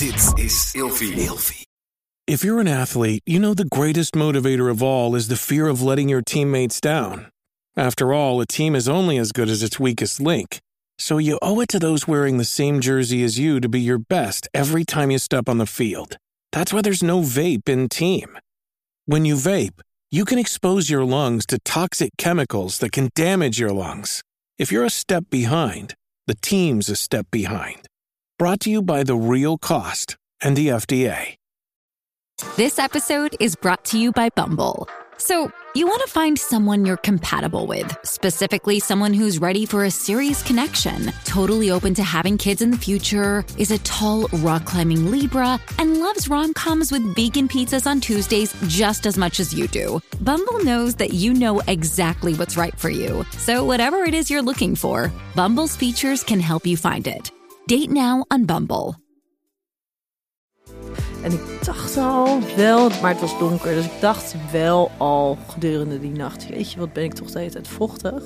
Dit is. If you're an athlete, you know the greatest motivator of all is the fear of letting your teammates down. After all, a team is only as good as its weakest link. So you owe it to those wearing the same jersey as you to be your best every time you step on the field. That's why there's no vape in team. When you vape, you can expose your lungs to toxic chemicals that can damage your lungs. If you're a step behind, the team's a step behind. Brought to you by The Real Cost and the FDA. This episode is brought to you by Bumble. So, you want to find someone you're compatible with, specifically someone who's ready for a serious connection, totally open to having kids in the future, is a tall, rock climbing Libra, and loves rom coms with vegan pizzas on Tuesdays just as much as you do. Bumble knows that you know exactly what's right for you. So, whatever it is you're looking for, Bumble's features can help you find it. Date now on Bumble. En ik dacht al wel, maar het was donker, dus ik dacht wel al gedurende die nacht, weet je, wat ben ik toch de hele tijd vochtig.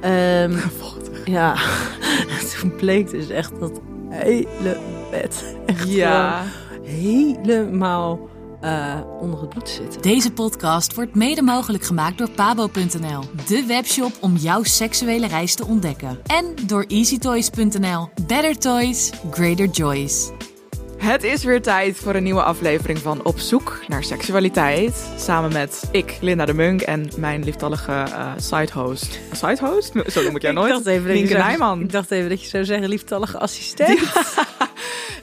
Ehm, Vochtig. ja, toen bleek dus echt dat hele bed echt Ja. helemaal eh, onder het bloed te zitten. Deze podcast wordt mede mogelijk gemaakt door pabo.nl, de webshop om jouw seksuele reis te ontdekken. En door easytoys.nl. Better toys, greater joys. Het is weer tijd voor een nieuwe aflevering van Op zoek naar seksualiteit. Samen met ik, Linda de Munk, en mijn lieftallige eh sidehost. Sidehost? Zo noem ik jou nooit. Ik dacht even dat je Nienke zou- Nijman. Ik dacht even dat je zou zeggen lieftallige assistent.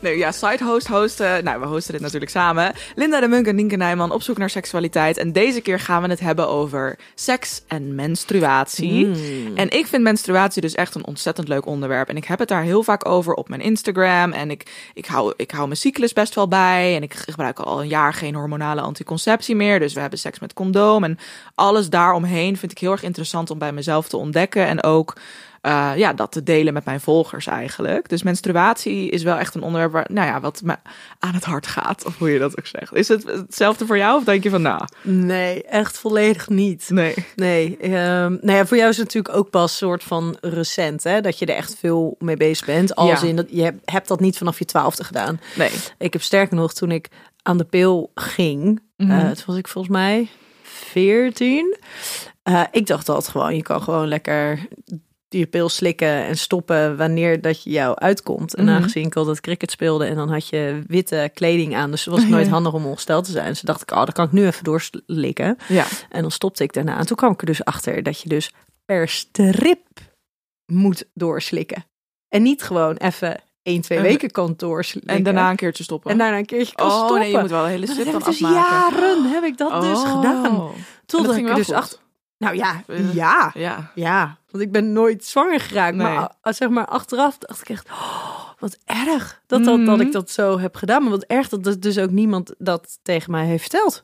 Nee, ja, sidehost, hosten. Nou, we hosten dit natuurlijk samen. Linda de Munk en Nienke Nijman op zoek naar seksualiteit. En deze keer gaan we het hebben over seks en menstruatie. Hmm. En ik vind menstruatie dus echt een ontzettend leuk onderwerp. En ik heb het daar heel vaak over op mijn Instagram. En ik, ik, hou, ik hou mijn cyclus best wel bij. En ik gebruik al een jaar geen hormonale anticonceptie meer. Dus we hebben seks met condoom. En alles daaromheen vind ik heel erg interessant om bij mezelf te ontdekken. En ook eh, ja, dat te delen met mijn volgers eigenlijk. Dus menstruatie is wel echt een onderwerp waar, nou ja, wat me aan het hart gaat. Of hoe je dat ook zegt. Is het hetzelfde voor jou? Of denk je van, nou, Nee, echt volledig niet. nee. Nee, ehm, nou ja, voor jou is het natuurlijk ook pas soort van recent, hè, dat je er echt veel mee bezig bent. Als Ja. in dat je hebt, dat niet vanaf je twaalfde gedaan. Nee. Ik heb sterker nog, toen ik aan de pil ging, eh, toen was ik volgens mij 14. Eh, ik dacht altijd gewoon, je kan gewoon lekker die pil slikken en stoppen wanneer dat je jou uitkomt. En Mhm. aangezien ik altijd cricket speelde en dan had je witte kleding aan, dus het was nooit handig om ongesteld te zijn. Dus dacht ik, oh, dan kan ik nu even doorslikken. Ja. En dan stopte ik daarna. En toen kwam ik er dus achter dat je dus per strip moet doorslikken. En niet gewoon even één, twee En- weken kan doorslikken. En daarna een keertje stoppen. en daarna een keertje kan oh, stoppen. nee, je moet wel een hele strip dat dan dus afmaken. jaren heb ik dat dus Oh. gedaan. Dat Totdat ik dus achter... Nou ja, Eh, ja, Ja. ja. Want ik ben nooit zwanger geraakt. Nee. Maar zeg maar achteraf dacht ik echt... Oh, wat erg dat, dat, dat Mhm. ik dat zo heb gedaan. Maar wat erg dat dat dus ook niemand dat tegen mij heeft verteld.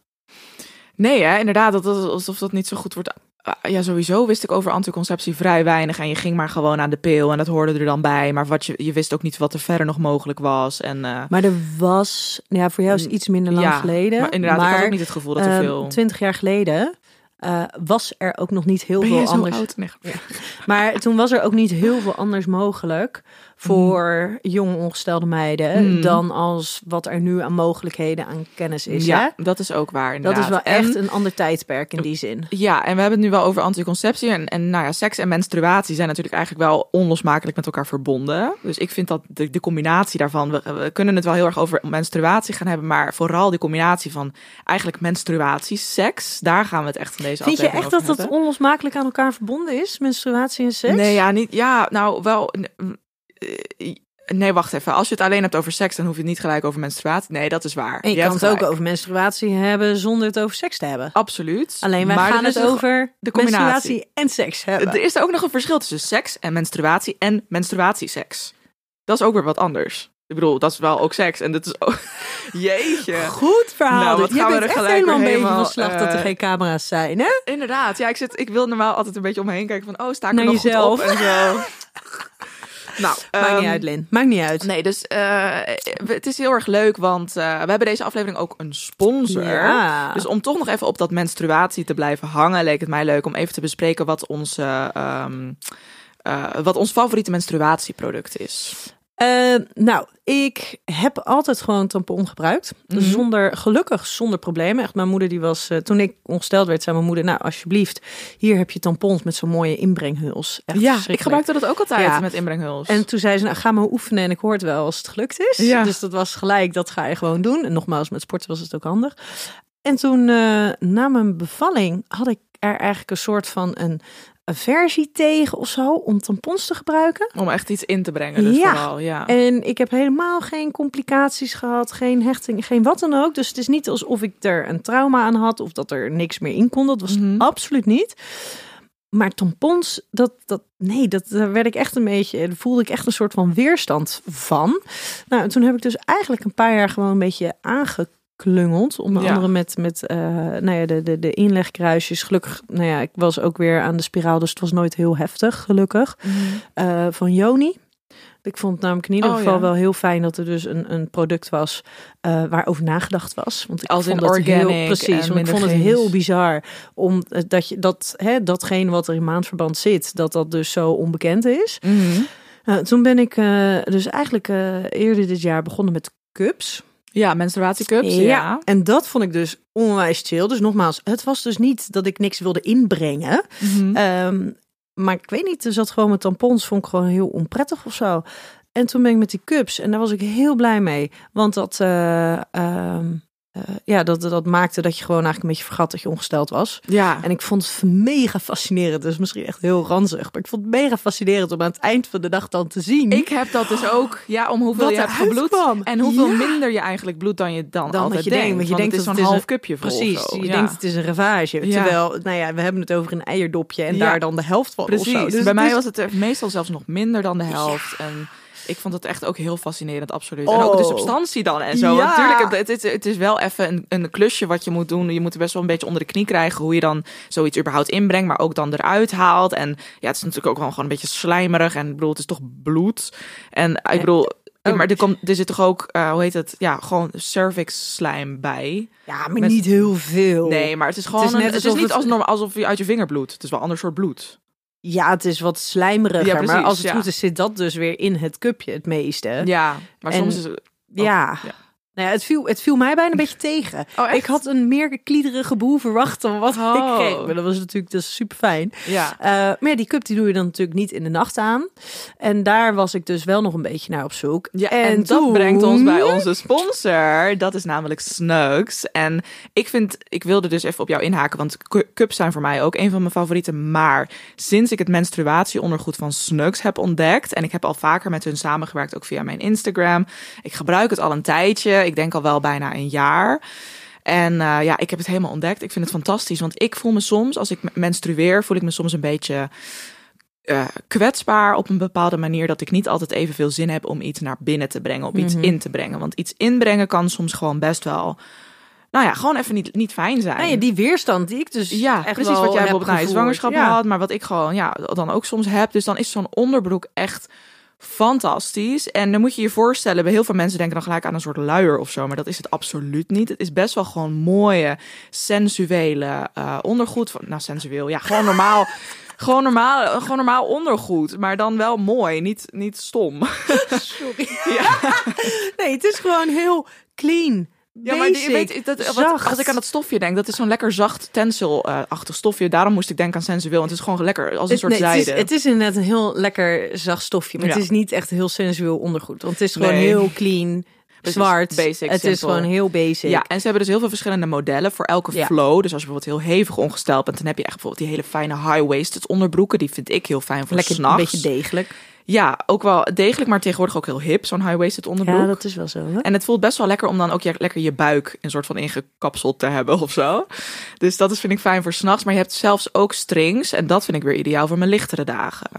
Nee, hè, inderdaad, dat, dat, alsof dat niet zo goed wordt. Ah, Ja, sowieso wist ik over anticonceptie vrij weinig. En je ging maar gewoon aan de pil en dat hoorde er dan bij. Maar wat je, je wist ook niet wat er verder nog mogelijk was. En, eh, Maar er was... Ja, voor jou is iets minder lang ja, geleden. Maar inderdaad, ik had ook niet het gevoel dat er ehm, veel... Twintig jaar geleden eh, was er ook nog niet heel Ben veel je zo anders. oud? Nee. Maar toen was er ook niet heel veel anders mogelijk voor jonge ongestelde meiden Mm. dan als wat er nu aan mogelijkheden aan kennis is. hè? Ja, dat is ook waar Dat is wel En- echt een ander tijdperk in die zin. Ja, en we hebben het nu wel over anticonceptie. En, en nou ja, seks en menstruatie zijn natuurlijk eigenlijk wel onlosmakelijk met elkaar verbonden. Dus ik vind dat de, de combinatie daarvan, we, we kunnen het wel heel erg over menstruatie gaan hebben, maar vooral die combinatie van eigenlijk menstruatie, seks, daar gaan we het echt in deze Vind je echt dat dat onlosmakelijk aan elkaar verbonden is, menstruatie en seks? Nee, ja, niet, ja, nou wel. Eh, Nee, wacht even. Als je het alleen hebt over seks, dan hoef je het niet gelijk over menstruatie. Nee, dat is waar. En je, kan het ook over menstruatie hebben zonder het over seks te hebben. Absoluut. Alleen wij Maar gaan er het over de combinatie. menstruatie en seks hebben. Er is ook nog een verschil tussen seks en menstruatie en menstruatieseks. Dat is ook weer wat anders. Ik bedoel, dat is wel ook seks. En dat is ook... Jeetje. Goed verhaal. Nou, wat dit. je gaan we er echt gelijk helemaal een beetje van slag dat er eh, geen camera's zijn, hè? Inderdaad. Ja, ik, zit, ik wil normaal altijd een beetje om me heen kijken van... Oh, sta ik Naar er nog jezelf. goed op en zo. nou, Maakt niet ehm, uit, Lin. Maakt niet uit. Nee, dus eh, het is heel erg leuk, want eh, we hebben deze aflevering ook een sponsor. Ja. Dus om toch nog even op dat menstruatie te blijven hangen, leek het mij leuk om even te bespreken wat, onze, ehm, eh, wat ons favoriete menstruatieproduct is. Eh, nou, ik heb altijd gewoon tampon gebruikt. Mhm. Zonder, gelukkig zonder problemen. Echt, mijn moeder die was, eh, toen ik ongesteld werd, zei mijn moeder, nou alsjeblieft, hier heb je tampons met zo'n mooie inbrenghuls. Echt Ja, ik gebruikte dat ook altijd Ja. met inbrenghuls. En toen zei ze, nou ga maar oefenen en ik hoor het wel als het gelukt is. Ja. Dus dat was gelijk, dat ga je gewoon doen. En nogmaals, met sporten was het ook handig. En toen, eh, na mijn bevalling, had ik er eigenlijk een soort van een aversie tegen of zo, om tampons te gebruiken. Om echt iets in te brengen, dus Ja. vooral. Ja. En ik heb helemaal geen complicaties gehad, geen hechting, geen wat dan ook. Dus het is niet alsof ik er een trauma aan had of dat er niks meer in kon. Dat was Mhm. absoluut niet. Maar tampons, dat, dat, nee, dat, daar werd ik echt een beetje, daar voelde ik echt een soort van weerstand van. Nou, en toen heb ik dus eigenlijk een paar jaar gewoon een beetje aangeklungeld. Onder Ja. andere met, met eh, nou ja, de, de, de inlegkruisjes. Gelukkig, nou ja, ik was ook weer aan de spiraal, dus het was nooit heel heftig, gelukkig. Mhm. Eh, van Joni. Ik vond het namelijk in ieder Oh, geval ja. wel heel fijn dat er dus een, een product was eh waarover nagedacht was. Want ik Als in het heel, precies. Want ik vond het heel bizar om dat je dat hè, datgene wat er in maandverband zit, dat dat dus zo onbekend is. Mhm. Toen ben ik dus eigenlijk eerder dit jaar begonnen met cups. Ja, menstruatiecups. Ja. En dat vond ik dus onwijs chill. Dus nogmaals, het was dus niet dat ik niks wilde inbrengen. Mhm. Ehm, maar ik weet niet, er zat gewoon met tampons, vond ik gewoon heel onprettig of zo. En toen ben ik met die cups en daar was ik heel blij mee. Want dat, eh, ehm, eh, ja, dat, dat maakte dat je gewoon eigenlijk een beetje vergat dat je ongesteld was. ja. En ik vond het mega fascinerend. Dus misschien echt heel ranzig. Maar ik vond het mega fascinerend om aan het eind van de dag dan te zien. Ik heb dat dus ook, ja, om hoeveel Wat je hebt gebloed. kwam. En hoeveel Ja. minder je eigenlijk bloedt dan je dan, Dan altijd je denkt, denkt. want je denkt het is zo'n half cupje vol. Precies, je Ja. denkt het is een ravage. Terwijl, nou ja, we hebben het over een eierdopje en daar dan de helft van. Precies. Dus Bij mij was het er meestal zelfs nog minder dan de helft. En ik vond het echt ook heel fascinerend, absoluut. En ook de Oh. substantie dan en zo. Ja. Natuurlijk, het, het, is, het is wel even een, een klusje wat je moet doen. Je moet er best wel een beetje onder de knie krijgen hoe je dan zoiets überhaupt inbrengt, maar ook dan eruit haalt. En ja, het is natuurlijk ook wel gewoon een beetje slijmerig. En ik bedoel, het is toch bloed. En ik bedoel, Oh. maar er, komt, er zit toch ook, eh, hoe heet het? Ja, gewoon cervix slijm bij. Ja, maar Met- niet heel veel. Nee, maar het is gewoon. is een- net het is alsof niet het- als normaal, alsof je uit je vinger bloedt. Het is wel een ander soort bloed. Ja, het is wat slijmeriger. Ja, precies, maar als het ja. goed is, zit dat dus weer in het cupje het meeste. Ja, maar En- soms is het. Ja. ja. Nou ja, het viel, het viel mij bijna een beetje tegen. Oh, ik had een meer kliederige boel verwacht dan wat Oh. ik kreeg. Maar dat was natuurlijk dus super fijn. Ja. maar ja, die cup die doe je dan natuurlijk niet in de nacht aan. En daar was ik dus wel nog een beetje naar op zoek. Ja, en, dat toen- brengt ons bij onze sponsor. Dat is namelijk Snugs. En ik vind, ik wilde dus even op jou inhaken, want cu- cups zijn voor mij ook een van mijn favorieten. Maar sinds ik het menstruatieondergoed van Snugs heb ontdekt, en ik heb al vaker met hun samengewerkt, ook via mijn Instagram. Ik gebruik het al een tijdje. Ik denk al wel bijna een jaar. En eh, ja, ik heb het helemaal ontdekt. Ik vind het fantastisch, want ik voel me soms, als ik menstrueer, voel ik me soms een beetje eh, kwetsbaar op een bepaalde manier dat ik niet altijd evenveel zin heb om iets naar binnen te brengen, of iets in te brengen. Want iets inbrengen kan soms gewoon best wel, nou ja, gewoon even niet, niet fijn zijn. Nou ja, die weerstand die ik dus Ja, echt precies wat jij bijvoorbeeld na gevoeld. zwangerschap Ja. had, maar wat ik gewoon ja, dan ook soms heb. Dus dan is zo'n onderbroek echt fantastisch. En dan moet je je voorstellen, bij heel veel mensen denken dan gelijk aan een soort luier of zo, maar dat is het absoluut niet. Het is best wel gewoon mooie, sensuele eh, ondergoed. Van, nou, sensueel, ja, gewoon normaal. Gewoon normaal, gewoon normaal ondergoed, maar dan wel mooi, niet, niet stom. Sorry. Nee, het is gewoon heel clean. Ja, maar die, weet, dat, wat, als ik aan dat stofje denk, dat is zo'n lekker zacht tencel-achtig stofje. Daarom moest ik denken aan sensueel. Want het is gewoon lekker als een soort nee, het, zijde. is, het is inderdaad een heel lekker zacht stofje. Maar Ja. het is niet echt heel sensueel ondergoed. Want het is gewoon Nee. heel clean, zwart. basic, het is gewoon heel basic. Ja, en ze hebben dus heel veel verschillende modellen voor elke Ja. flow. Dus als je bijvoorbeeld heel hevig ongesteld bent, dan heb je echt bijvoorbeeld die hele fijne high-waisted onderbroeken. Die vind ik heel fijn voor Lekker s'nachts. een beetje degelijk. Ja, ook wel degelijk, maar tegenwoordig ook heel hip, zo'n high-waisted onderbroek. Ja, dat is wel zo. Hè? En het voelt best wel lekker om dan ook je, lekker je buik een soort van ingekapseld te hebben of zo. Dus dat is, vind ik fijn voor s'nachts. Maar je hebt zelfs ook strings. En dat vind ik weer ideaal voor mijn lichtere dagen.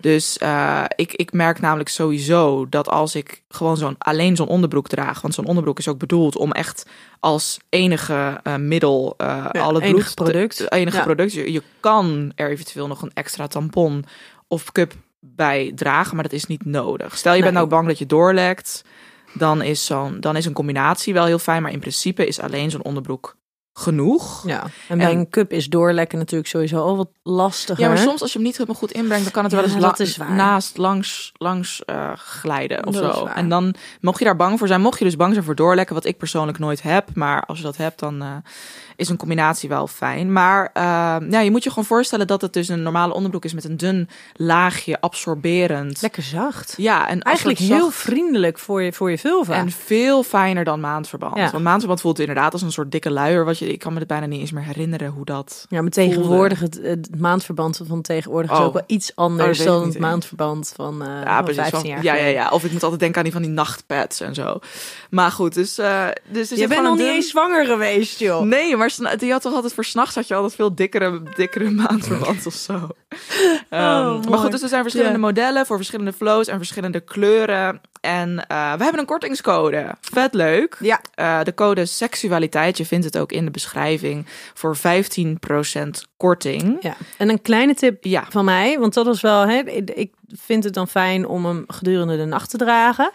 Dus eh, ik, ik merk namelijk sowieso dat als ik gewoon zo'n alleen zo'n onderbroek draag. Want zo'n onderbroek is ook bedoeld om echt als enige eh, middel eh Ja, al het enige bloed te- product. enige Ja. product. Je, je kan er eventueel nog een extra tampon of cup bij dragen, maar dat is niet nodig. Stel je Nee. bent nou bang dat je doorlekt, dan is zo'n dan is een combinatie wel heel fijn, maar in principe is alleen zo'n onderbroek genoeg. Ja, en bij En- een cup is doorlekken natuurlijk sowieso al wat lastiger. Ja, maar soms als je hem niet helemaal goed inbrengt, dan kan het wel eens la- is waar. naast langs, langs eh, glijden of Dat zo. En dan mocht je daar bang voor zijn, mocht je dus bang zijn voor doorlekken, wat ik persoonlijk nooit heb, maar als je dat hebt, dan eh, is een combinatie wel fijn. Maar eh, ja, je moet je gewoon voorstellen dat het dus een normale onderbroek is met een dun laagje absorberend. Lekker zacht. Ja, en Eigenlijk heel vriendelijk voor je, voor je vulva. En veel fijner dan maandverband. Ja. Want maandverband voelt inderdaad als een soort dikke luier. Wat je, ik kan me het bijna niet eens meer herinneren hoe dat. ja, maar tegenwoordig, het, het maandverband van tegenwoordig is Oh. ook wel iets Oh, anders ik dan het maandverband van, eh Ja, van precies. 15 Van- jaar ja, ja, ja. Of ik moet altijd denken aan die van die nachtpads en zo. Maar goed, dus. eh dus Je bent nog niet dun- eens zwanger geweest, joh. Nee, maar die had toch altijd voor s'nachts had je altijd veel dikkere, dikkere maandverband of zo. Ehm, maar Oh, mooi. goed, dus er zijn verschillende modellen voor verschillende flows en verschillende kleuren. En eh, we hebben een kortingscode. Vet leuk. Ja. Eh, de code seksualiteit, je vindt het ook in de beschrijving, voor 15% korting. Ja. En een kleine tip Ja. van mij, want dat is wel, hè, ik ik vind het dan fijn om hem gedurende de nacht te dragen.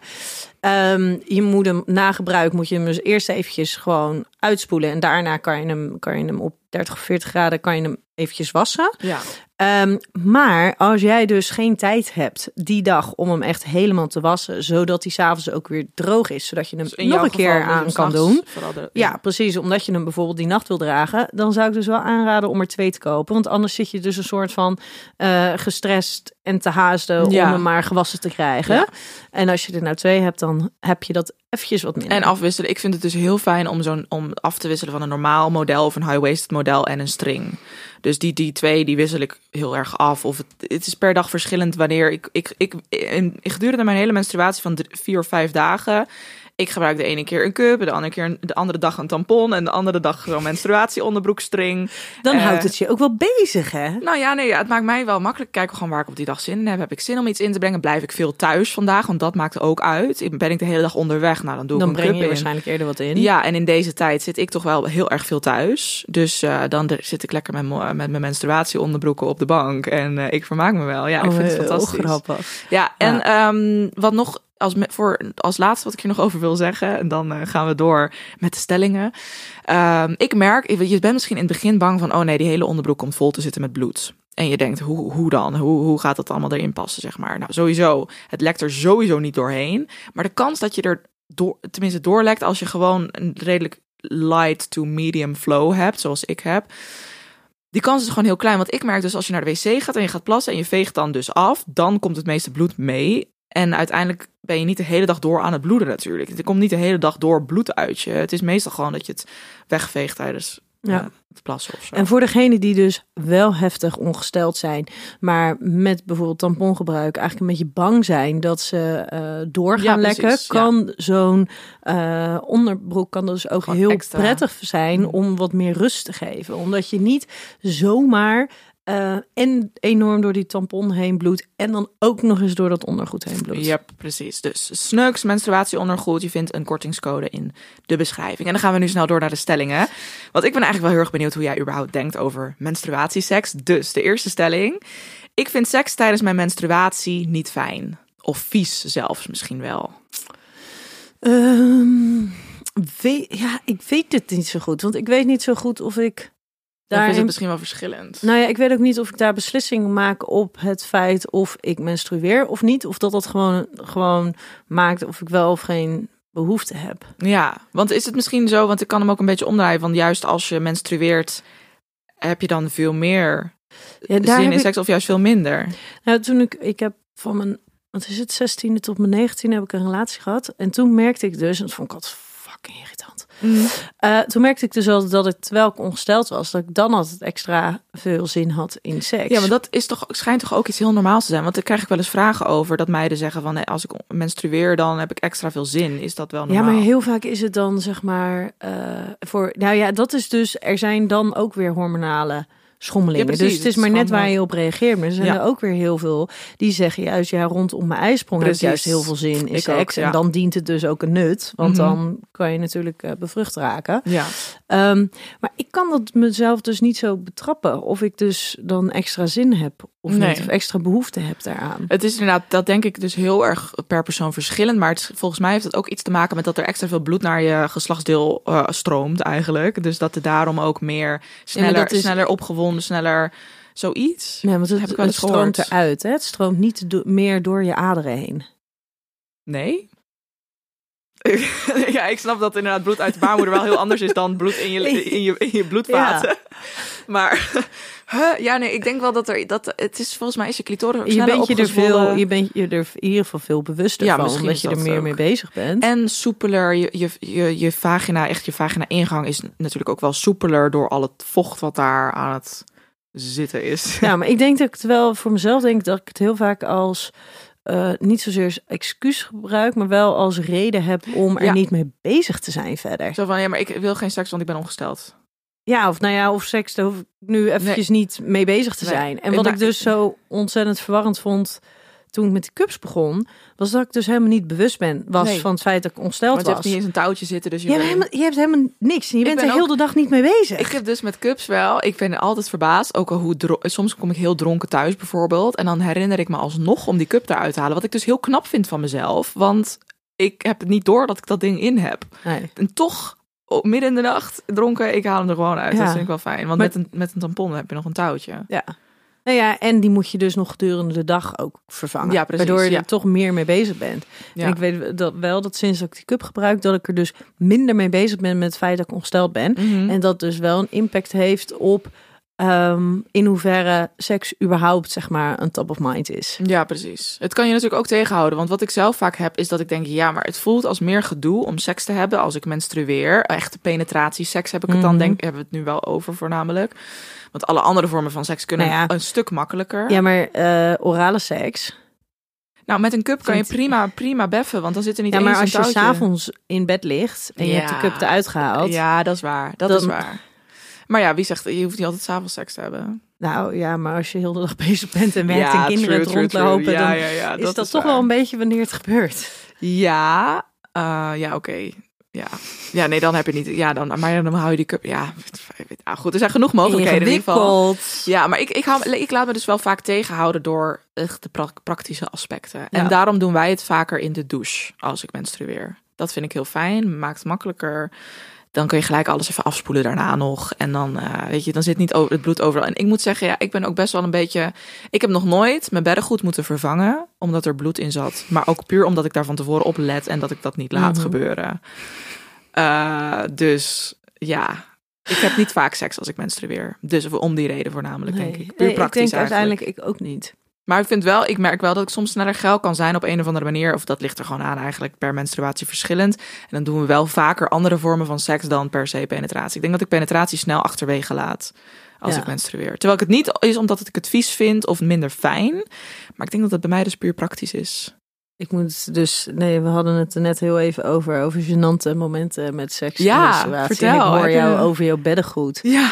Ehm, je moet hem na gebruik moet je hem dus eerst eventjes gewoon uitspoelen en daarna kan je hem, kan je hem op 30 of 40 graden kan je hem eventjes wassen. Ja. Ehm, maar als jij dus geen tijd hebt die dag om hem echt helemaal te wassen, zodat hij s'avonds ook weer droog is, zodat je hem Dus nog een keer aan hem kan doen. de- Ja, precies. Omdat je hem bijvoorbeeld die nacht wil dragen, dan zou ik dus wel aanraden om er twee te kopen. Want anders zit je dus een soort van eh, gestrest en te haasten Ja. om hem maar gewassen te krijgen. Ja. En als je er nou twee hebt, dan heb je dat eventjes wat minder. En afwisselen. Ik vind het dus heel fijn om zo'n om af te wisselen van een normaal model of een high-waisted model en een string. Dus die, die twee die wissel ik heel erg af. Of het, het is per dag verschillend wanneer ik. ik, ik gedurende mijn hele menstruatie van drie- vier of vijf dagen. Ik gebruik de ene keer een cup, de andere keer een- de andere dag een tampon en de andere dag zo'n menstruatieonderbroekstring. dan eh, houdt het je ook wel bezig, hè? Nou ja, nee, ja, het maakt mij wel makkelijk. Kijk gewoon waar ik op die dag zin in heb. Heb ik zin om iets in te brengen? Blijf ik veel thuis vandaag? Want dat maakt ook uit. Ik- Ben ik de hele dag onderweg? Nou, dan doe ik Dan een breng cup je in. waarschijnlijk eerder wat in. Ja, en in deze tijd zit ik toch wel heel erg veel thuis. Dus eh, dan zit ik lekker met, met mijn menstruatieonderbroeken op de bank. En eh, ik vermaak me wel. Ja, ik vind het Oh, fantastisch. grappig. Ja, en ehm, wat nog als, voor, als laatste wat ik hier nog over wil zeggen. En dan eh, gaan we door met de stellingen. Ehm, ik merk, je bent misschien in het begin bang van... oh nee, die hele onderbroek komt vol te zitten met bloed. En je denkt, hoe, hoe dan? Hoe, hoe gaat dat allemaal erin passen, zeg maar? Nou, sowieso, het lekt er sowieso niet doorheen. Maar de kans dat je er door, tenminste doorlekt... als je gewoon een redelijk light to medium flow hebt, zoals ik heb... Die kans is gewoon heel klein. Want ik merk dus als je naar de wc gaat en je gaat plassen en je veegt dan dus af, dan komt het meeste bloed mee. En uiteindelijk ben je niet de hele dag door aan het bloeden natuurlijk. Er komt niet de hele dag door bloed uit je. Het is meestal gewoon dat je het wegveegt tijdens Ja. eh, het plassen of zo. En voor degenen die dus wel heftig ongesteld zijn, maar met bijvoorbeeld tampongebruik eigenlijk een beetje bang zijn dat ze eh, door Ja, lekken, ja. kan zo'n eh, onderbroek kan dus ook Gewoon heel extra. prettig zijn Mm. om wat meer rust te geven. Omdat je niet zomaar eh, en enorm door die tampon heen bloedt en dan ook nog eens door dat ondergoed heen bloedt. Ja, precies. Dus Sneuks, menstruatieondergoed. Je vindt een kortingscode in de beschrijving. En dan gaan we nu snel door naar de stellingen. Want ik ben eigenlijk wel heel erg benieuwd hoe jij überhaupt denkt over menstruatieseks. Dus de eerste stelling. Ik vind seks tijdens mijn menstruatie niet fijn. Of vies zelfs misschien wel. Ehm, weet, ja, ik weet het niet zo goed, want ik weet niet zo goed of ik Daar is het misschien wel verschillend. Nou ja, ik weet ook niet of ik daar beslissing maak op het feit of ik menstrueer of niet. Of dat dat gewoon, gewoon maakt of ik wel of geen behoefte heb. Ja, want is het misschien zo, want ik kan hem ook een beetje omdraaien. Want juist als je menstrueert, heb je dan veel meer Ja, daar zin in ik, seks of juist veel minder? nou, toen ik, ik heb van mijn, wat is het, 16e tot mijn 19e heb ik een relatie gehad. En toen merkte ik dus, en dat vond ik altijd fucking irritant. Eh, toen merkte ik dus al dat ik, terwijl ik ongesteld was, dat ik dan altijd extra veel zin had in seks. Ja, maar dat is toch, schijnt toch ook iets heel normaals te zijn. Want daar krijg ik wel eens vragen over. Dat meiden zeggen van, als ik menstrueer, dan heb ik extra veel zin. Is dat wel Ja, normaal? maar heel vaak is het dan zeg maar eh, voor. Nou ja, dat is dus. Er zijn dan ook weer hormonale schommelingen. Ja, dus het is maar net waar je op reageert. Maar er zijn Ja. er ook weer heel veel die zeggen juist ja rondom mijn ijsprong heb Precies. juist heel veel zin in seks. En dan dient het dus ook een nut, want Mhm. dan kan je natuurlijk eh, bevrucht raken. Ja. Ehm, maar ik kan dat mezelf dus niet zo betrappen. Of ik dus dan extra zin heb of Nee. niet. Of extra behoefte heb daaraan. Het is inderdaad, dat denk ik dus heel erg per persoon verschillend. Maar het, volgens mij heeft het ook iets te maken met dat er extra veel bloed naar je geslachtsdeel eh, stroomt eigenlijk. Dus dat het daarom ook meer sneller, is- sneller opgewonden, sneller zoiets. Nee, want het, Heb ik wel het gehoord. stroomt eruit. Hè? Het stroomt niet do- meer door je aderen heen. Nee? ja, ik snap dat inderdaad bloed uit de baarmoeder wel heel anders is dan bloed in je, in je, in je bloedvaten. Maar huh, ja, nee, ik denk wel dat er dat het is volgens mij is je clitoris Je bent je er veel, je bent je er in ieder geval veel bewuster Ja, van, omdat je er meer ook. mee bezig bent. En soepeler, je, je, je, je vagina, echt je vagina ingang is natuurlijk ook wel soepeler door al het vocht wat daar aan het zitten is. Ja, maar ik denk dat ik het wel voor mezelf denk dat ik het heel vaak als eh, niet zozeer als excuus gebruik, maar wel als reden heb om er Ja. niet mee bezig te zijn verder. Zo van, ja, maar ik wil geen seks, want ik ben ongesteld. Ja, of nou ja, of seks, daar hoef ik nu eventjes niet mee bezig te Nee. zijn. En wat ik dus zo ontzettend verwarrend vond toen ik met die cups begon, was dat ik dus helemaal niet bewust ben was Nee. van het feit dat ik ongesteld Want je was. hebt niet eens een touwtje zitten, dus je, je, helemaal, je hebt helemaal niks. En je Ik bent ben er heel de dag niet mee bezig. Ik heb dus met cups wel, ik ben altijd verbaasd, ook al hoe soms kom ik heel dronken thuis bijvoorbeeld, en dan herinner ik me alsnog om die cup eruit te halen, wat ik dus heel knap vind van mezelf, want ik heb het niet door dat ik dat ding in heb. Nee. En toch, oh, midden in de nacht dronken, ik haal hem er gewoon uit. Ja. Dat vind ik wel fijn, want Maar- met, een, met een tampon heb je nog een touwtje. Ja. Nou ja, en die moet je dus nog gedurende de dag ook vervangen. Ja, precies, Waardoor je ja. er toch meer mee bezig bent. Ja. En ik weet dat wel dat sinds dat ik die cup gebruik, dat ik er dus minder mee bezig ben met het feit dat ik ongesteld ben. Mhm. En dat dus wel een impact heeft op ehm, in hoeverre seks überhaupt, zeg maar, een top of mind is. Ja, precies. Het kan je natuurlijk ook tegenhouden. Want wat ik zelf vaak heb, is dat ik denk, ja, maar het voelt als meer gedoe om seks te hebben als ik menstrueer. Echte penetratie, seks heb ik het dan, Mhm. denk hebben we het nu wel over voornamelijk. Want alle andere vormen van seks kunnen Nou ja. een stuk makkelijker. Ja, maar eh, orale seks. Nou, met een cup kan je prima, prima beffen, want dan zit er niet Ja, eens maar een als je s'avonds in bed ligt en je Ja. hebt de cup eruit gehaald. Ja, dat is waar. Dat is waar. Maar ja, wie zegt, je hoeft niet altijd s'avonds seks te hebben. Nou ja, maar als je heel de dag bezig bent en werkt Ja, en kinderen true, het true, rondlopen, true. Ja, dan ja, is dat dat, is toch waar. wel een beetje wanneer het gebeurt. Ja, eh, ja, oké. Ja. ja, nee, dan heb je niet. Ja, dan, maar dan hou je die cup. Ja, goed. Er zijn genoeg mogelijkheden in ieder geval. Ja, maar ik, ik, hou, ik laat me dus wel vaak tegenhouden door echt de pra- praktische aspecten. En daarom doen wij het vaker in de douche als ik menstrueer. Dat vind ik heel fijn, maakt het makkelijker. Dan kun je gelijk alles even afspoelen daarna nog. En dan, eh, weet je, dan zit niet over, het bloed overal. En ik moet zeggen, ja, ik ben ook best wel een beetje... Ik heb nog nooit mijn beddengoed moeten vervangen, omdat er bloed in zat. Maar ook puur omdat ik daar van tevoren op let en dat ik dat niet laat Mhm. gebeuren. Eh, dus ja, ik heb niet vaak seks als ik menstrueer. Dus om die reden voornamelijk, denk ik. Puur Nee, praktisch ik denk eigenlijk. uiteindelijk ik ook niet. Maar ik vind wel, ik merk wel dat ik soms sneller geil kan zijn op een of andere manier. Of dat ligt er gewoon aan eigenlijk per menstruatie verschillend. En dan doen we wel vaker andere vormen van seks dan per se penetratie. Ik denk dat ik penetratie snel achterwege laat als Ja. ik menstrueer. Terwijl ik het niet is omdat ik het vies vind of minder fijn. Maar ik denk dat het bij mij dus puur praktisch is. Ik moet dus, nee, we hadden het er net heel even over, over gênante momenten met seks. Ja, en vertel. En ik hoor jou over jouw beddengoed. Ja.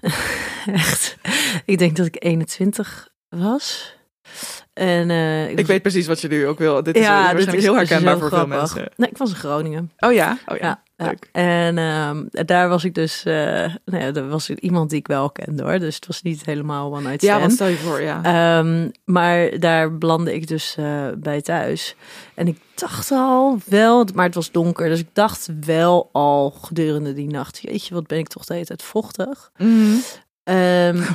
Echt. Ik denk dat ik 21 was. En eh, Ik weet precies wat je nu ook wil. Dit is ja, waarschijnlijk dit is heel herkenbaar voor veel mensen. Nee, ik was in Groningen. Oh ja? Oh ja. Ja. En ehm, daar was ik dus, eh nou ja, daar was iemand die ik wel kende hoor. Dus het was niet helemaal one night Ja, wat stel je voor, ja. Ehm, maar daar belandde ik dus eh, bij thuis. En ik dacht al wel, maar het was donker. Dus ik dacht wel al gedurende die nacht. Jeetje, wat ben ik toch de hele tijd vochtig. Mhm.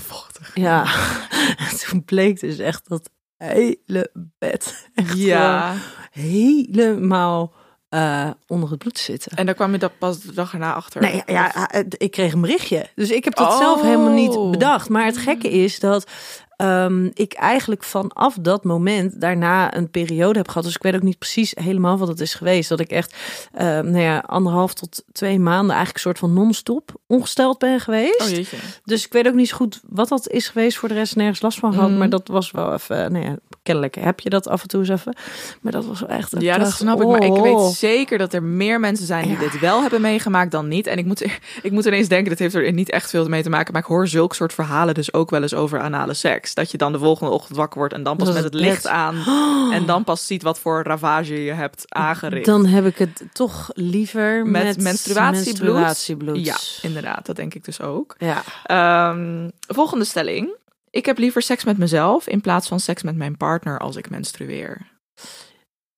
Vochtig. ja, toen bleek dus echt dat hele bed echt Ja. helemaal eh, onder het bloed te zitten. En daar kwam je dat pas de dag erna achter. Nee, ja, ik kreeg een berichtje. Dus ik heb dat Oh. zelf helemaal niet bedacht. Maar het gekke is dat ehm, ik eigenlijk vanaf dat moment daarna een periode heb gehad. Dus ik weet ook niet precies helemaal wat het is geweest. Dat ik echt ehm, nou ja, anderhalf tot twee maanden eigenlijk een soort van non-stop ongesteld ben geweest. Oh jeetje. Dus ik weet ook niet zo goed wat dat is geweest voor de rest nergens last van gehad. Mhm. Maar dat was wel even, nou ja, kennelijk heb je dat af en toe eens even. Maar dat was wel echt... ik Ja, dat snap ik. Maar ik oh. weet zeker dat er meer mensen zijn die Ja. dit wel hebben meegemaakt dan niet. En ik moet, ik moet ineens denken, dat heeft er niet echt veel mee te maken. Maar ik hoor zulke soort verhalen dus ook wel eens over anale seks. Dat je dan de volgende ochtend wakker wordt en dan pas met het het licht bed- aan. En dan pas ziet wat voor ravage je hebt aangericht. Dan heb ik het toch liever met, met, menstruatiebloed. menstruatiebloed. Ja, inderdaad. Dat denk ik dus ook. Ja. Ehm, volgende stelling. Ik heb liever seks met mezelf in plaats van seks met mijn partner als ik menstrueer.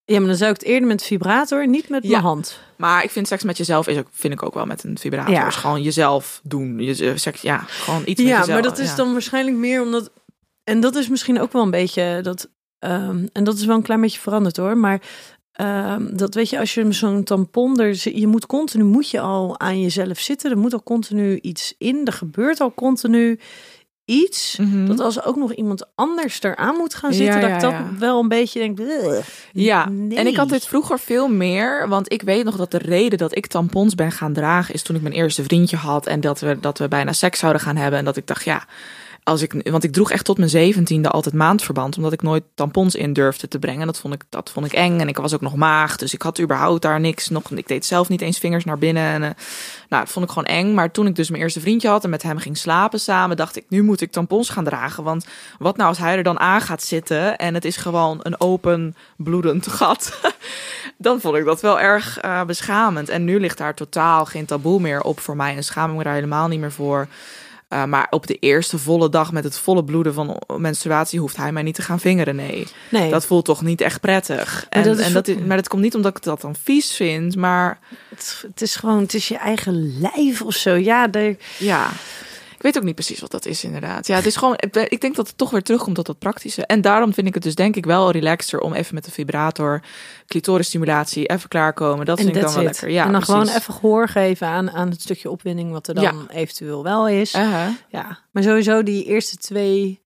ja, maar dan zou ik het eerder met vibrator, niet met Ja. mijn hand. Maar ik vind seks met jezelf is ook, vind ik ook wel met een vibrator. Ja. Is gewoon jezelf doen. Je, seks, ja, gewoon iets met Ja, jezelf. maar dat is ja. dan waarschijnlijk meer omdat... En dat is misschien ook wel een beetje... Dat, ehm, en dat is wel een klein beetje veranderd hoor. Maar ehm, dat weet je, als je zo'n tampon... Er, je moet continu, moet je al aan jezelf zitten. Er moet al continu iets in. Er gebeurt al continu iets. Mhm. Dat als ook nog iemand anders eraan moet gaan zitten... Ja, dat ja, ik dat ja. wel een beetje denk... "Ugh, Ja, nee." en ik had dit vroeger veel meer. Want ik weet nog dat de reden dat ik tampons ben gaan dragen... is toen ik mijn eerste vriendje had... en dat we, dat we bijna seks zouden gaan hebben. En dat ik dacht, ja... Als ik, want ik droeg echt tot mijn zeventiende altijd maandverband, omdat ik nooit tampons in durfde te brengen. Dat vond ik, dat vond ik eng en ik was ook nog maag, dus ik had überhaupt daar niks. Nog, ik deed zelf niet eens vingers naar binnen. En, eh, nou, dat vond ik gewoon eng. Maar toen ik dus mijn eerste vriendje had en met hem ging slapen samen, dacht ik, nu moet ik tampons gaan dragen. Want wat nou als hij er dan aan gaat zitten en het is gewoon een open bloedend gat. dan vond ik dat wel erg eh, beschamend. En nu ligt daar totaal geen taboe meer op voor mij en schaam ik me daar helemaal niet meer voor. Uh, maar op de eerste volle dag met het volle bloeden van menstruatie hoeft hij mij niet te gaan vingeren. Nee, Nee. dat voelt toch niet echt prettig. En, dat is en dat is, maar dat komt niet omdat ik dat dan vies vind, maar Het, het is gewoon, het is je eigen lijf of zo. Ja, daar, ja. Ik weet ook niet precies wat dat is, inderdaad. Ja, het is gewoon. Ik denk dat het toch weer terugkomt tot dat praktische. En daarom vind ik het dus denk ik wel relaxter om even met de vibrator, clitorisstimulatie, even klaarkomen. Dat vind ik dan wel it. lekker. Ja, en dan precies. gewoon even gehoor geven aan, aan het stukje opwinding wat er dan Ja. eventueel wel is. Uh-huh. Ja, maar sowieso die eerste twee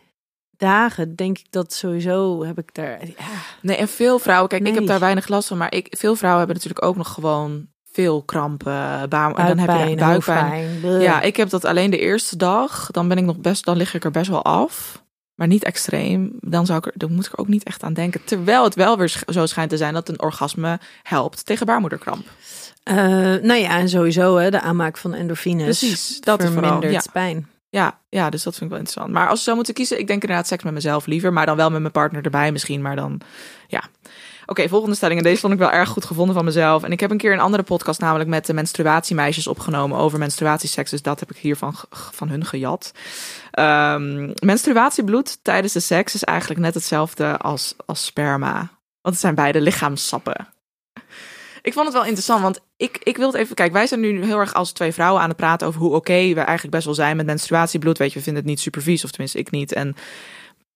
dagen denk ik dat sowieso heb ik daar. Ja, Nee, en veel vrouwen, kijk, ik heb daar weinig last van, maar ik, veel vrouwen hebben natuurlijk ook nog gewoon veel krampen, baar, en dan heb je buikpijn. Ja, ik heb dat alleen de eerste dag. Dan ben ik nog best, dan lig ik er best wel af. Maar niet extreem. Dan, zou ik er, dan moet ik er ook niet echt aan denken. Terwijl het wel weer zo schijnt te zijn dat een orgasme helpt tegen baarmoederkramp. Eh, nou ja, en sowieso hè, de aanmaak van endorfines. Precies, dat vooral, vermindert ja. pijn. Ja, ja, dus dat vind ik wel interessant. Maar als ik zou moeten kiezen, ik denk inderdaad seks met mezelf liever. Maar dan wel met mijn partner erbij misschien. Maar dan, ja. Oké, volgende stelling. En deze vond ik wel erg goed gevonden van mezelf. En ik heb een keer een andere podcast, namelijk met de menstruatiemeisjes opgenomen over menstruatieseks. Dus dat heb ik hiervan van hun gejat. Ehm, menstruatiebloed tijdens de seks is eigenlijk net hetzelfde als, als sperma. Want het zijn beide lichaamssappen. Ik vond het wel interessant, want ik, ik wil het even... Kijk, wij zijn nu heel erg als twee vrouwen aan het praten over hoe oké we eigenlijk best wel zijn met menstruatiebloed. Weet je, we vinden het niet super vies, of tenminste ik niet. En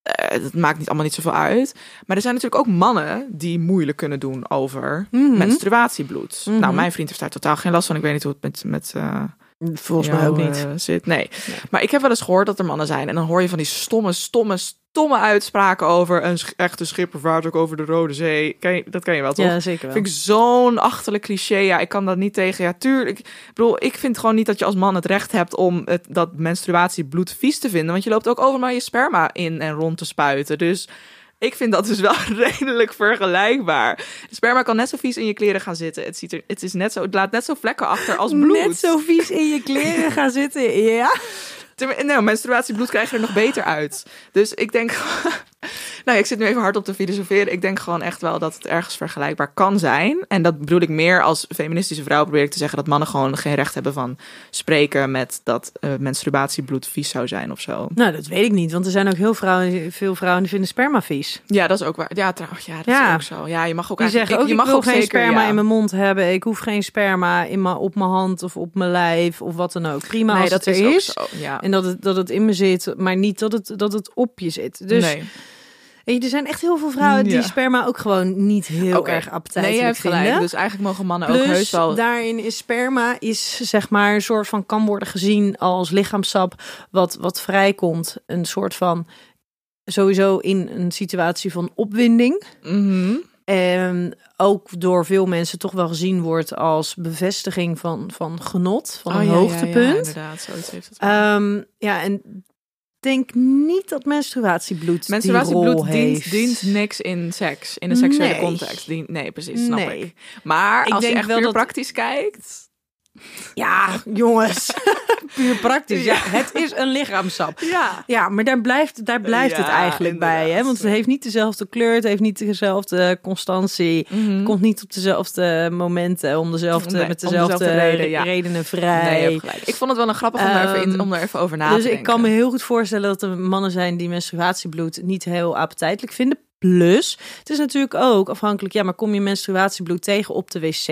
eh, het maakt niet allemaal niet zoveel uit. Maar er zijn natuurlijk ook mannen die moeilijk kunnen doen over Mhm. menstruatiebloed. Mhm. Nou, mijn vriend heeft daar totaal geen last van. Ik weet niet hoe het met... met eh, Volgens mij ook niet. eh, zit. Nee. Maar ik heb wel eens gehoord dat er mannen zijn. En dan hoor je van die stomme, stomme, stomme uitspraken over een echte schipper vaart ook over de Rode Zee. Ken je, dat ken je wel, toch? Ja, zeker wel. Vind ik zo'n achterlijk cliché. Ja, ik kan dat niet tegen. Ja, tuurlijk. Ik bedoel, ik vind gewoon niet dat je als man het recht hebt om het, dat menstruatiebloed vies te vinden. Want je loopt ook over maar je sperma in en rond te spuiten. Dus ik vind dat dus wel redelijk vergelijkbaar. De sperma kan net zo vies in je kleren gaan zitten. Het, ziet er, het, is net zo, het laat net zo vlekken achter als bloed. Net zo vies in je kleren gaan zitten. Ja. Terwijl- Nou, menstruatiebloed krijg je er nog beter uit. Dus ik denk. Nou, ik zit nu even hard op te filosoferen. Ik denk gewoon echt wel dat het ergens vergelijkbaar kan zijn. En dat bedoel ik meer als feministische vrouw. Probeer ik te zeggen dat mannen gewoon geen recht hebben van spreken met dat eh, menstruatiebloed vies zou zijn of zo. Nou, dat weet ik niet, want er zijn ook heel vrouwen, veel vrouwen die vinden sperma vies. Ja, dat is ook waar. Ja, trouwens, ja, dat Ja. is ook zo. Ja, je mag ook Die eigenlijk. zeggen ook, je mag ook geen zeker, sperma ja. in mijn mond hebben. Ik hoef geen sperma in mijn, op mijn hand of op mijn lijf of wat dan ook. Prima Nee, als dat het er is. Ja. En dat het, dat het in me zit, maar niet dat het, dat het op je zit. Dus nee. Weet je, er zijn echt heel veel vrouwen die sperma ook gewoon niet heel erg Nee, appetijtelijk je hebt gelijk. vinden. Dus eigenlijk mogen mannen ook heus wel. daarin is sperma is zeg maar een soort van kan worden gezien als lichaamsap wat wat vrijkomt, een soort van sowieso in een situatie van opwinding. Mhm. En ook door veel mensen toch wel gezien wordt als bevestiging van, van genot, van Oh, een ja, ja, ja, hoogtepunt. inderdaad, zoiets heeft het. Ehm, ja, en denk niet dat menstruatiebloed Menstruatiebloed die dient, heeft. dient niks in seks, in de seksuele Nee. context. Dient, nee, precies, snap Nee. ik. Maar Ik als je echt wel dat- praktisch kijkt... Ja, jongens. Puur praktisch. Ja. het is een lichaamsap. Ja. Ja, maar daar blijft, daar blijft het eigenlijk bij. Hè? Want het heeft niet dezelfde kleur, het heeft niet dezelfde constantie. Het komt niet op dezelfde momenten, om dezelfde, Mhm. Nee, met dezelfde, dezelfde reden, ja. redenen vrij. Nee. Ik vond het wel een grappig om, daar even, Ehm, om daar even over na te dus denken. ik kan me heel goed voorstellen dat er mannen zijn die menstruatiebloed niet heel appetijtelijk vinden. Plus, het is natuurlijk ook afhankelijk, ja, maar kom je menstruatiebloed tegen op de wc?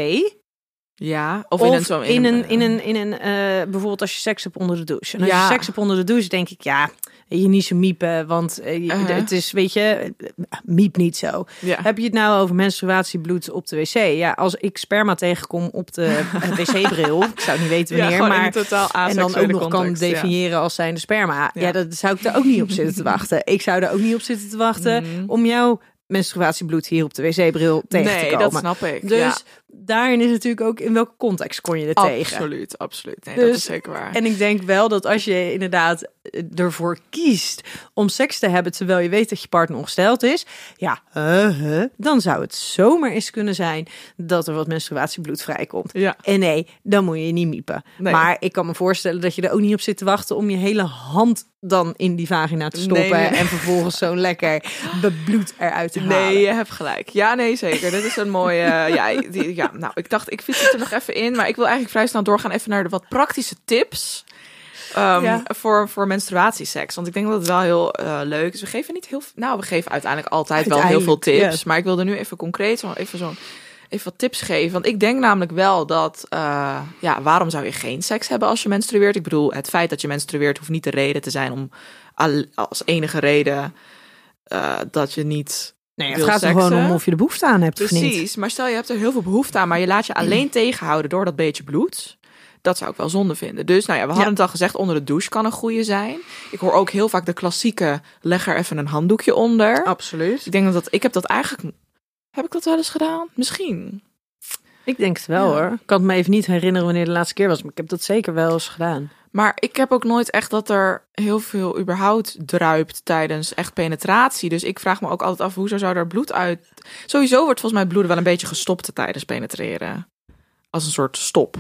Ja, of, Of, in een... In een, in een, in een eh, bijvoorbeeld als je seks hebt onder de douche. En als Ja. je seks hebt onder de douche, denk ik, ja, je niet zo miepen, want eh, Uh-huh. het is, weet je, eh, miep niet zo. Ja. Heb je het nou over menstruatiebloed op de wc? Ja, als ik sperma tegenkom op de eh, wc-bril, ik zou niet weten Ja, wanneer, in maar totaal en dan ook nog kan context, ja. definiëren als zijnde sperma. Ja. Ja. dat zou ik daar ook niet op zitten te wachten. Ik zou daar ook niet op zitten te wachten Mhm. om jouw menstruatiebloed hier op de wc-bril tegen nee, te komen. dat snap ik. Dus ja. Daarin is natuurlijk ook in welke context kon je er tegen. Absoluut, absoluut. Nee, dat Dus- is zeker waar. En ik denk wel dat als je inderdaad ervoor kiest om seks te hebben terwijl je weet dat je partner ongesteld is, ja, huh, dan zou het zomaar eens kunnen zijn dat er wat menstruatiebloed vrijkomt. Ja. En nee, dan moet je niet miepen. Nee. Maar ik kan me voorstellen dat je er ook niet op zit te wachten om je hele hand dan in die vagina te stoppen Nee, nee. en vervolgens zo lekker bebloed eruit te halen. Nee, je hebt gelijk. Ja, nee, zeker. Dit is een mooie. ja, die, ja, nou, ik dacht, ik fiets het er nog even in. Maar ik wil eigenlijk vrij snel doorgaan even naar de wat praktische tips. Ja. voor, voor menstruatieseks. Want ik denk dat het wel heel eh, leuk is. We geven niet heel. Nou, we geven uiteindelijk altijd wel heel veel tips. ja. Maar ik wilde nu even concreet zo even zo'n. Even wat tips geven. Want ik denk namelijk wel dat. eh, ja, waarom zou je geen seks hebben als je menstrueert? Ik bedoel, het feit dat je menstrueert hoeft niet de reden te zijn om al- als enige reden. eh, dat je niet Nee, het gaat er gewoon om of je de behoefte aan hebt of niet. Precies, maar stel je hebt er heel veel behoefte aan, maar je laat je alleen tegenhouden door dat beetje bloed. Dat zou ik wel zonde vinden. Dus nou ja, we hadden Ja. het al gezegd, onder de douche kan een goede zijn. Ik hoor ook heel vaak de klassieke, leg er even een handdoekje onder. Absoluut. Ik denk dat, dat ik heb dat eigenlijk, heb ik dat wel eens gedaan? Misschien. Ik denk het wel Ja. hoor. Ik kan het me even niet herinneren wanneer de laatste keer was, maar ik heb dat zeker wel eens gedaan. Maar ik heb ook nooit echt dat er heel veel überhaupt druipt tijdens echt penetratie. Dus ik vraag me ook altijd af, hoezo zou er bloed uit... Sowieso wordt volgens mij bloeden wel een beetje gestopt tijdens penetreren. Als een soort stop.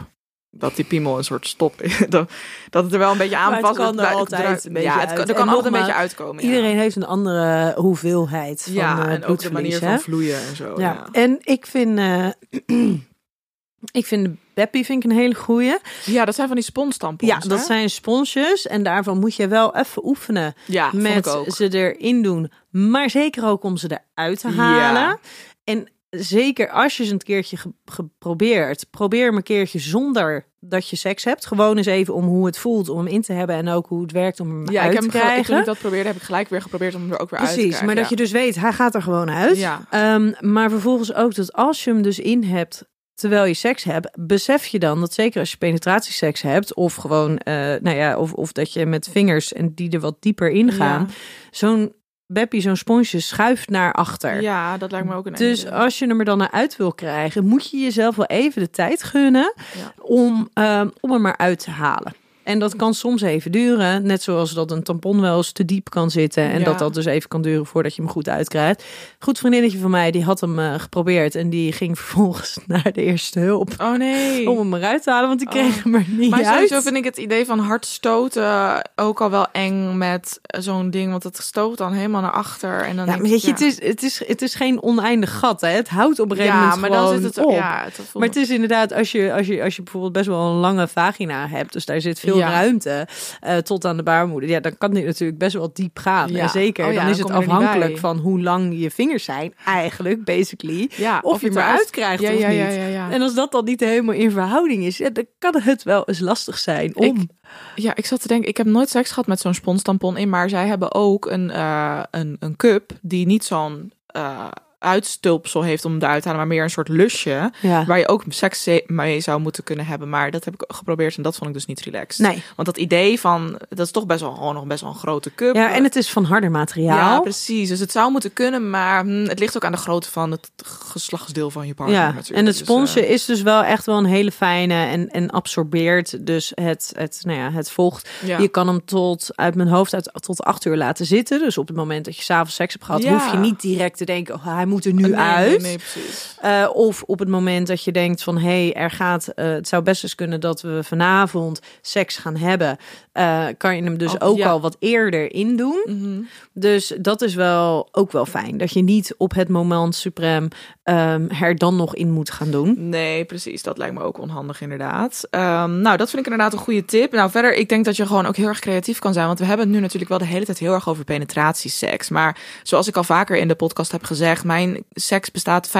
Dat die piemel een soort stop is. Dat, het er wel een beetje aan vast. kan er altijd een beetje Ja, het kan, er altijd een beetje uitkomen. ja. Iedereen heeft een andere hoeveelheid van Ja, eh, en ook de manier hè? van vloeien en zo. Ja. Ja, En ik vind, eh, ik vind Beppie vind ik een hele goeie. ja dat zijn van die sponstampons. Ja, dat hè? zijn sponsjes en daarvan moet je wel even oefenen ja, met ze erin doen, maar zeker ook om ze eruit te halen. Ja. En zeker als je ze een keertje ge- geprobeerd, probeer hem een keertje zonder dat je seks hebt. Gewoon eens even om hoe het voelt om hem in te hebben en ook hoe het werkt om hem Ja, uit ik heb te krijgen. toen ik dat probeerde, heb ik gelijk weer geprobeerd om hem er ook weer uit te Precies, krijgen. maar dat je dus weet, hij gaat er gewoon uit. Ja. Ehm, maar vervolgens ook dat als je hem dus in hebt terwijl je seks hebt, besef je dan dat zeker als je penetratieseks hebt, of gewoon, eh, nou ja, of, of dat je met vingers en die er wat dieper in gaan, zo'n Beppie, zo'n sponsje schuift naar achter. Ja, dat lijkt me ook een Dus als je hem er dan naar uit wil krijgen, moet je jezelf wel even de tijd gunnen Ja. om, ehm, om hem maar uit te halen. En dat kan soms even duren, net zoals dat een tampon wel eens te diep kan zitten en Ja. dat dat dus even kan duren voordat je hem goed uitkrijgt. Goed vriendinnetje van mij, die had hem eh, geprobeerd en die ging vervolgens naar de eerste hulp Oh nee. om hem eruit te halen, want die kreeg Oh. hem er niet Maar uit. sowieso vind ik het idee van hard stoten ook al wel eng met zo'n ding. Want het stoot dan helemaal naar achter. En dan Ja, maar weet je, het, is, het, is, het is geen oneindig gat. Hè? Het houdt op een gegeven ja, maar dan zit het op. Ja, het Maar het is inderdaad, als je, als, je, als je bijvoorbeeld best wel een lange vagina hebt, dus daar zit veel Ja. ruimte eh, tot aan de baarmoeder, ja, dan kan dit natuurlijk best wel diep gaan. Ja. En zeker, Oh ja, dan dan is het afhankelijk van hoe lang je vingers zijn, eigenlijk, basically. ja, Of, je het hem eruit- krijgt ja, of ja, niet. En als dat dan niet helemaal in verhouding is, dan kan het wel eens lastig zijn om... Ik- Ja, ik zat te denken, ik heb nooit seks gehad met zo'n sponstampon in, maar zij hebben ook een, eh, een, een cup die niet zo'n eh, uitstulpsel heeft om eruit te halen, maar meer een soort lusje. Ja. Waar je ook seks mee zou moeten kunnen hebben. Maar dat heb ik geprobeerd en dat vond ik dus niet relaxed. Nee. Want dat idee van, dat is toch best wel gewoon nog best wel een grote cup. Ja, en het is van harder materiaal. Ja, precies. Dus het zou moeten kunnen, maar hm, het ligt ook aan de grootte van het geslachtsdeel van je partner. Ja, natuurlijk. en het Dus, sponsje eh, is dus wel echt wel een hele fijne en, en absorbeert dus het, het, nou ja, het vocht. Ja. Je kan hem tot, uit mijn hoofd, uit, tot acht uur laten zitten. Dus op het moment dat je s'avonds seks hebt gehad, Ja. hoef je niet direct te denken, oh, hij moet er nu nee, uit. Nee, nee, precies. Eh, of op het moment dat je denkt van hé, hey, er gaat, eh, het zou best eens kunnen dat we vanavond seks gaan hebben, eh, kan je hem dus Oh, ook ja. al wat eerder in doen. Mhm. Dus dat is wel ook wel fijn dat je niet op het moment suprem ehm, er dan nog in moet gaan doen. Nee, precies. Dat lijkt me ook onhandig, inderdaad. Ehm, nou, dat vind ik inderdaad een goede tip. Nou, verder, ik denk dat je gewoon ook heel erg creatief kan zijn. Want we hebben het nu natuurlijk wel de hele tijd heel erg over penetratieseks. Maar zoals ik al vaker in de podcast heb gezegd, mijn seks bestaat 50%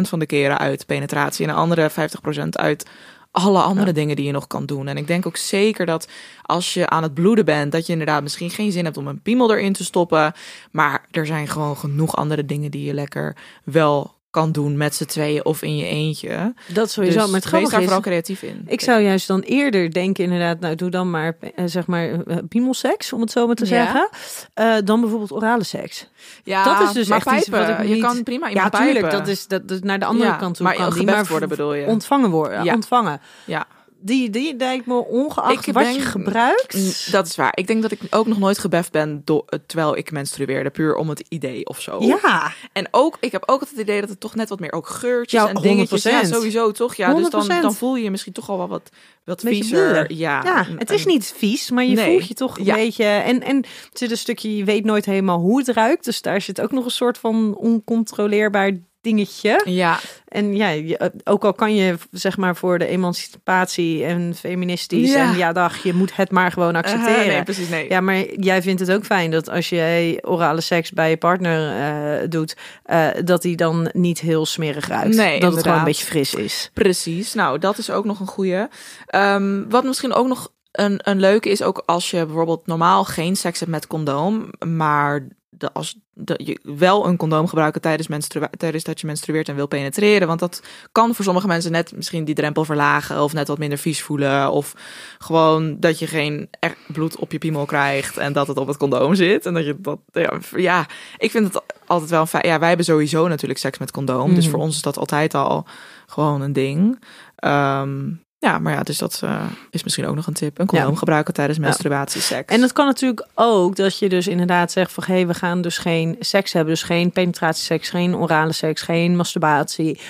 van de keren uit penetratie. En de andere 50% uit alle andere dingen die je nog kan doen. En ik denk ook zeker dat als je aan het bloeden bent, dat je inderdaad misschien geen zin hebt om een piemel erin te stoppen. Maar er zijn gewoon genoeg andere dingen die je lekker wel kan doen met z'n tweeën of in je eentje. Dat sowieso. Dus maar het wees daar is, vooral creatief in. ik zou juist dan eerder denken inderdaad, nou doe dan maar eh, zeg maar eh, piemelseks, om het zo maar te Ja. zeggen, eh, dan bijvoorbeeld orale seks. ja, dat is dus echt iets wat ik Je niet- kan prima Ja, iemand tuurlijk, pijpen. dat is dat, dat naar de andere Ja, kant toe maar kan die, maar worden bedoel je? ontvangen worden, Ja. ontvangen. Ja, Die, die lijkt me ongeacht Ik wat je gebruikt. Mm, dat is waar. Ik denk dat ik ook nog nooit gebeft ben do- terwijl ik menstrueerde. Puur om het idee of zo. ja, En ook, ik heb ook het idee dat het toch net wat meer ook geurtjes Ja, en dingetjes. Ja, 100%. sowieso toch? Ja, dus dan, 100%. dan voel je je misschien toch al wel wat, wat viezer. Ja, Ja, En- het is en- niet vies, maar je Nee. voelt je toch een Ja. beetje. En, en het zit een stukje, je weet nooit helemaal hoe het ruikt. Dus daar zit ook nog een soort van oncontroleerbaar dingetje. Ja, En ja, je, ook al kan je zeg maar voor de emancipatie en feministisch. Ja. En ja, dag, je moet het maar gewoon accepteren. Uh, nee, precies, nee. Ja, maar jij vindt het ook fijn dat als jij orale seks bij je partner eh, doet, eh, dat die dan niet heel smerig ruikt. Nee, dat het gewoon een beetje fris is. Precies. Nou, dat is ook nog een goeie. Ehm, wat misschien ook nog een, een leuke is, ook als je bijvoorbeeld normaal geen seks hebt met condoom, maar de, als de, je wel een condoom gebruiken tijdens, tijdens dat je menstrueert en wil penetreren. Want dat kan voor sommige mensen net misschien die drempel verlagen of net wat minder vies voelen. Of gewoon dat je geen echt bloed op je piemel krijgt en dat het op het condoom zit. En dat je dat, ja, ja ik vind het altijd wel fijn. Ja, wij hebben sowieso natuurlijk seks met condoom. Dus Mhm. voor ons is dat altijd al gewoon een ding. Ehm, ja, maar ja, dus dat eh, is misschien ook nog een tip. Een condoom Ja. gebruiken tijdens menstruatieseks. En het kan natuurlijk ook dat je dus inderdaad zegt van hé, we gaan dus geen seks hebben, dus geen penetratieseks, geen orale seks, geen masturbatie.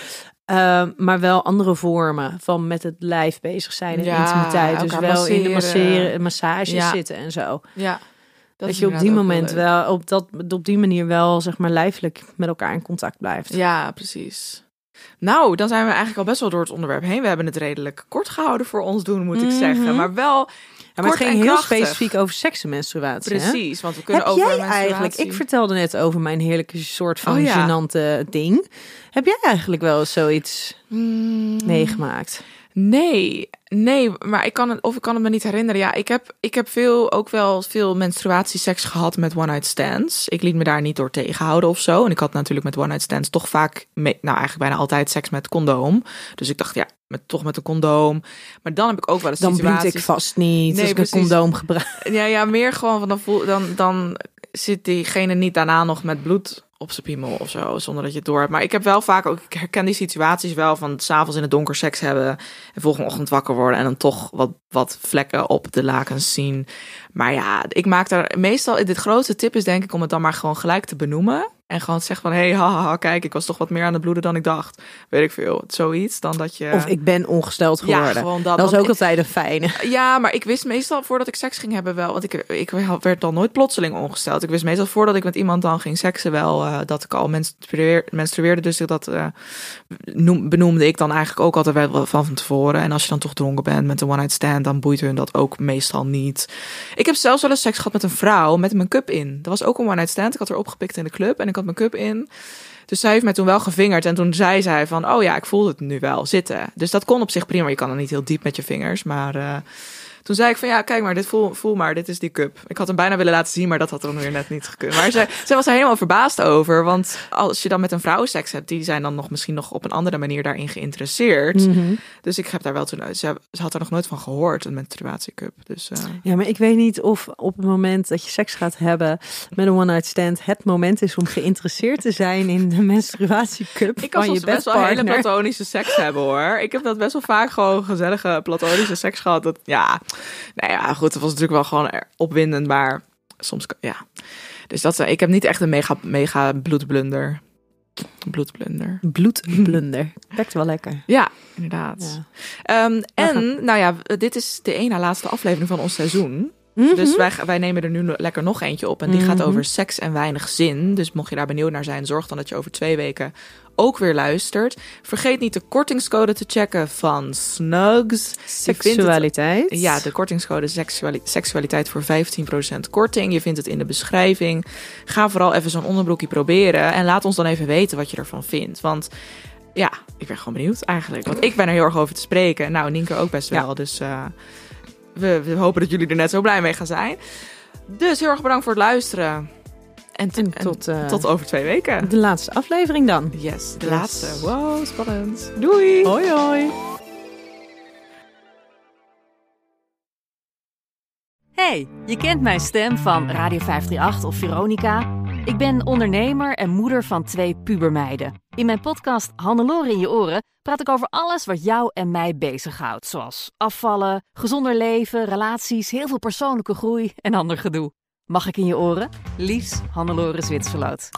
Eh, maar wel andere vormen van met het lijf bezig zijn en Ja, intimiteit. Dus wel in de masseren. massages Ja. zitten en zo. ja, dat Dat, je op die moment leuk. wel op, dat, op die manier wel zeg maar lijfelijk met elkaar in contact blijft. Ja, precies. Nou, dan zijn we eigenlijk al best wel door het onderwerp heen. We hebben het redelijk kort gehouden voor ons doen, moet ik Mhm. zeggen. Maar wel Ja, maar het ging heel specifiek over seks en menstruatie. hè? Precies, want we kunnen Heb over jij eigenlijk, ik vertelde net over mijn heerlijke soort van Oh ja. gênante ding. Heb jij eigenlijk wel zoiets Mm, meegemaakt? Nee, nee, maar ik kan het, of ik kan het me niet herinneren. Ja, ik heb, ik heb veel, ook wel veel menstruatieseks gehad met one-night stands. Ik liet me daar niet door tegenhouden of zo. En ik had natuurlijk met one-night stands toch vaak, mee, nou eigenlijk bijna altijd seks met condoom. Dus ik dacht, ja, met, toch met een condoom. Maar dan heb ik ook wel eens Dan situaties... ik vast niet Nee, als ik een precies. condoom gebruik. Ja, ja, meer gewoon van dan, voel, dan, dan zit diegene niet daarna nog met bloed op zijn piemel of zo, zonder dat je het door hebt. Maar ik heb wel vaak ook, ik herken die situaties wel van s'avonds in het donker seks hebben en volgende ochtend wakker worden en dan toch wat, wat vlekken op de lakens zien. Maar ja, ik maak daar meestal, dit grootste tip is denk ik om het dan maar gewoon gelijk te benoemen. En gewoon zeggen van, hé, hey, haha, kijk, ik was toch wat meer aan het bloeden dan ik dacht. Weet ik veel, zoiets, dan dat je... Of ik ben ongesteld Ja, geworden. gewoon dat. dat is Want ook altijd een fijne. ja, maar ik wist meestal voordat ik seks ging hebben wel, want ik, ik werd dan nooit plotseling ongesteld. Ik wist meestal voordat ik met iemand dan ging seksen wel eh, dat ik al menstrueer, menstrueerde. Dus dat eh, noem, benoemde ik dan eigenlijk ook altijd wel van, van tevoren. En als je dan toch dronken bent met een one-night stand, dan boeit hun dat ook meestal niet. Ik heb zelfs wel eens seks gehad met een vrouw met mijn cup in. Dat was ook een one-night stand. Ik had haar opgepikt in de club en ik had mijn cup in. Dus zij heeft mij toen wel gevingerd. En toen zei zij van, oh ja, ik voel het nu wel zitten. Dus dat kon op zich prima. Je kan er niet heel diep met je vingers. Maar eh, Toen zei ik van ja, kijk maar, dit voel, voel maar, dit is die cup. Ik had hem bijna willen laten zien, maar dat had dan weer net niet gekund. Maar zij, zij was er helemaal verbaasd over. Want als je dan met een vrouw seks hebt, die zijn dan nog misschien nog op een andere manier daarin geïnteresseerd. Mhm. Dus ik heb daar wel toen, ze, ze had er nog nooit van gehoord, een menstruatiecup. Dus eh, Ja, maar ik weet niet of op het moment dat je seks gaat hebben met een one-night stand het moment is om geïnteresseerd te zijn in de menstruatiecup ik kan je soms best wel hele platonische seks hebben hoor. Ik heb dat best wel vaak gewoon gezellige platonische seks gehad. Dat, ja, nou ja, goed, het was natuurlijk wel gewoon opwindend, maar soms, ja. Dus dat, ik heb niet echt een mega, mega bloedblunder. Bloedblunder. Bloedblunder. Werkt wel lekker. Ja, inderdaad. Ja. Ehm, en, nou ja, dit is de ene laatste aflevering van ons seizoen. Dus wij, wij nemen er nu lekker nog eentje op. En die gaat Mhm. over seks en weinig zin. Dus mocht je daar benieuwd naar zijn, zorg dan dat je over twee weken ook weer luistert. Vergeet niet de kortingscode te checken van Snugs. Het- Seksualiteit. ja, de kortingscode seksuali- seksualiteit voor 15% korting. Je vindt het in de beschrijving. Ga vooral even zo'n onderbroekje proberen. En laat ons dan even weten wat je ervan vindt. Want ja, ik ben gewoon benieuwd eigenlijk. Want ik ben er heel erg over te spreken. Nou, Nienke ook best wel. Dus eh, we, we hopen dat jullie er net zo blij mee gaan zijn. Dus heel erg bedankt voor het luisteren. En, tot, eh, tot over twee weken. de laatste aflevering dan. Yes, de Yes. laatste. Wow, spannend. Doei! Hoi hoi. Hey, je kent mijn stem van Radio 538 of Veronica. Ik ben ondernemer en moeder van twee pubermeiden. In mijn podcast Hannelore in je oren praat ik over alles wat jou en mij bezighoudt. Zoals afvallen, gezonder leven, relaties, heel veel persoonlijke groei en ander gedoe. Mag ik in je oren? Liefs, Hannelore Zwitserloot.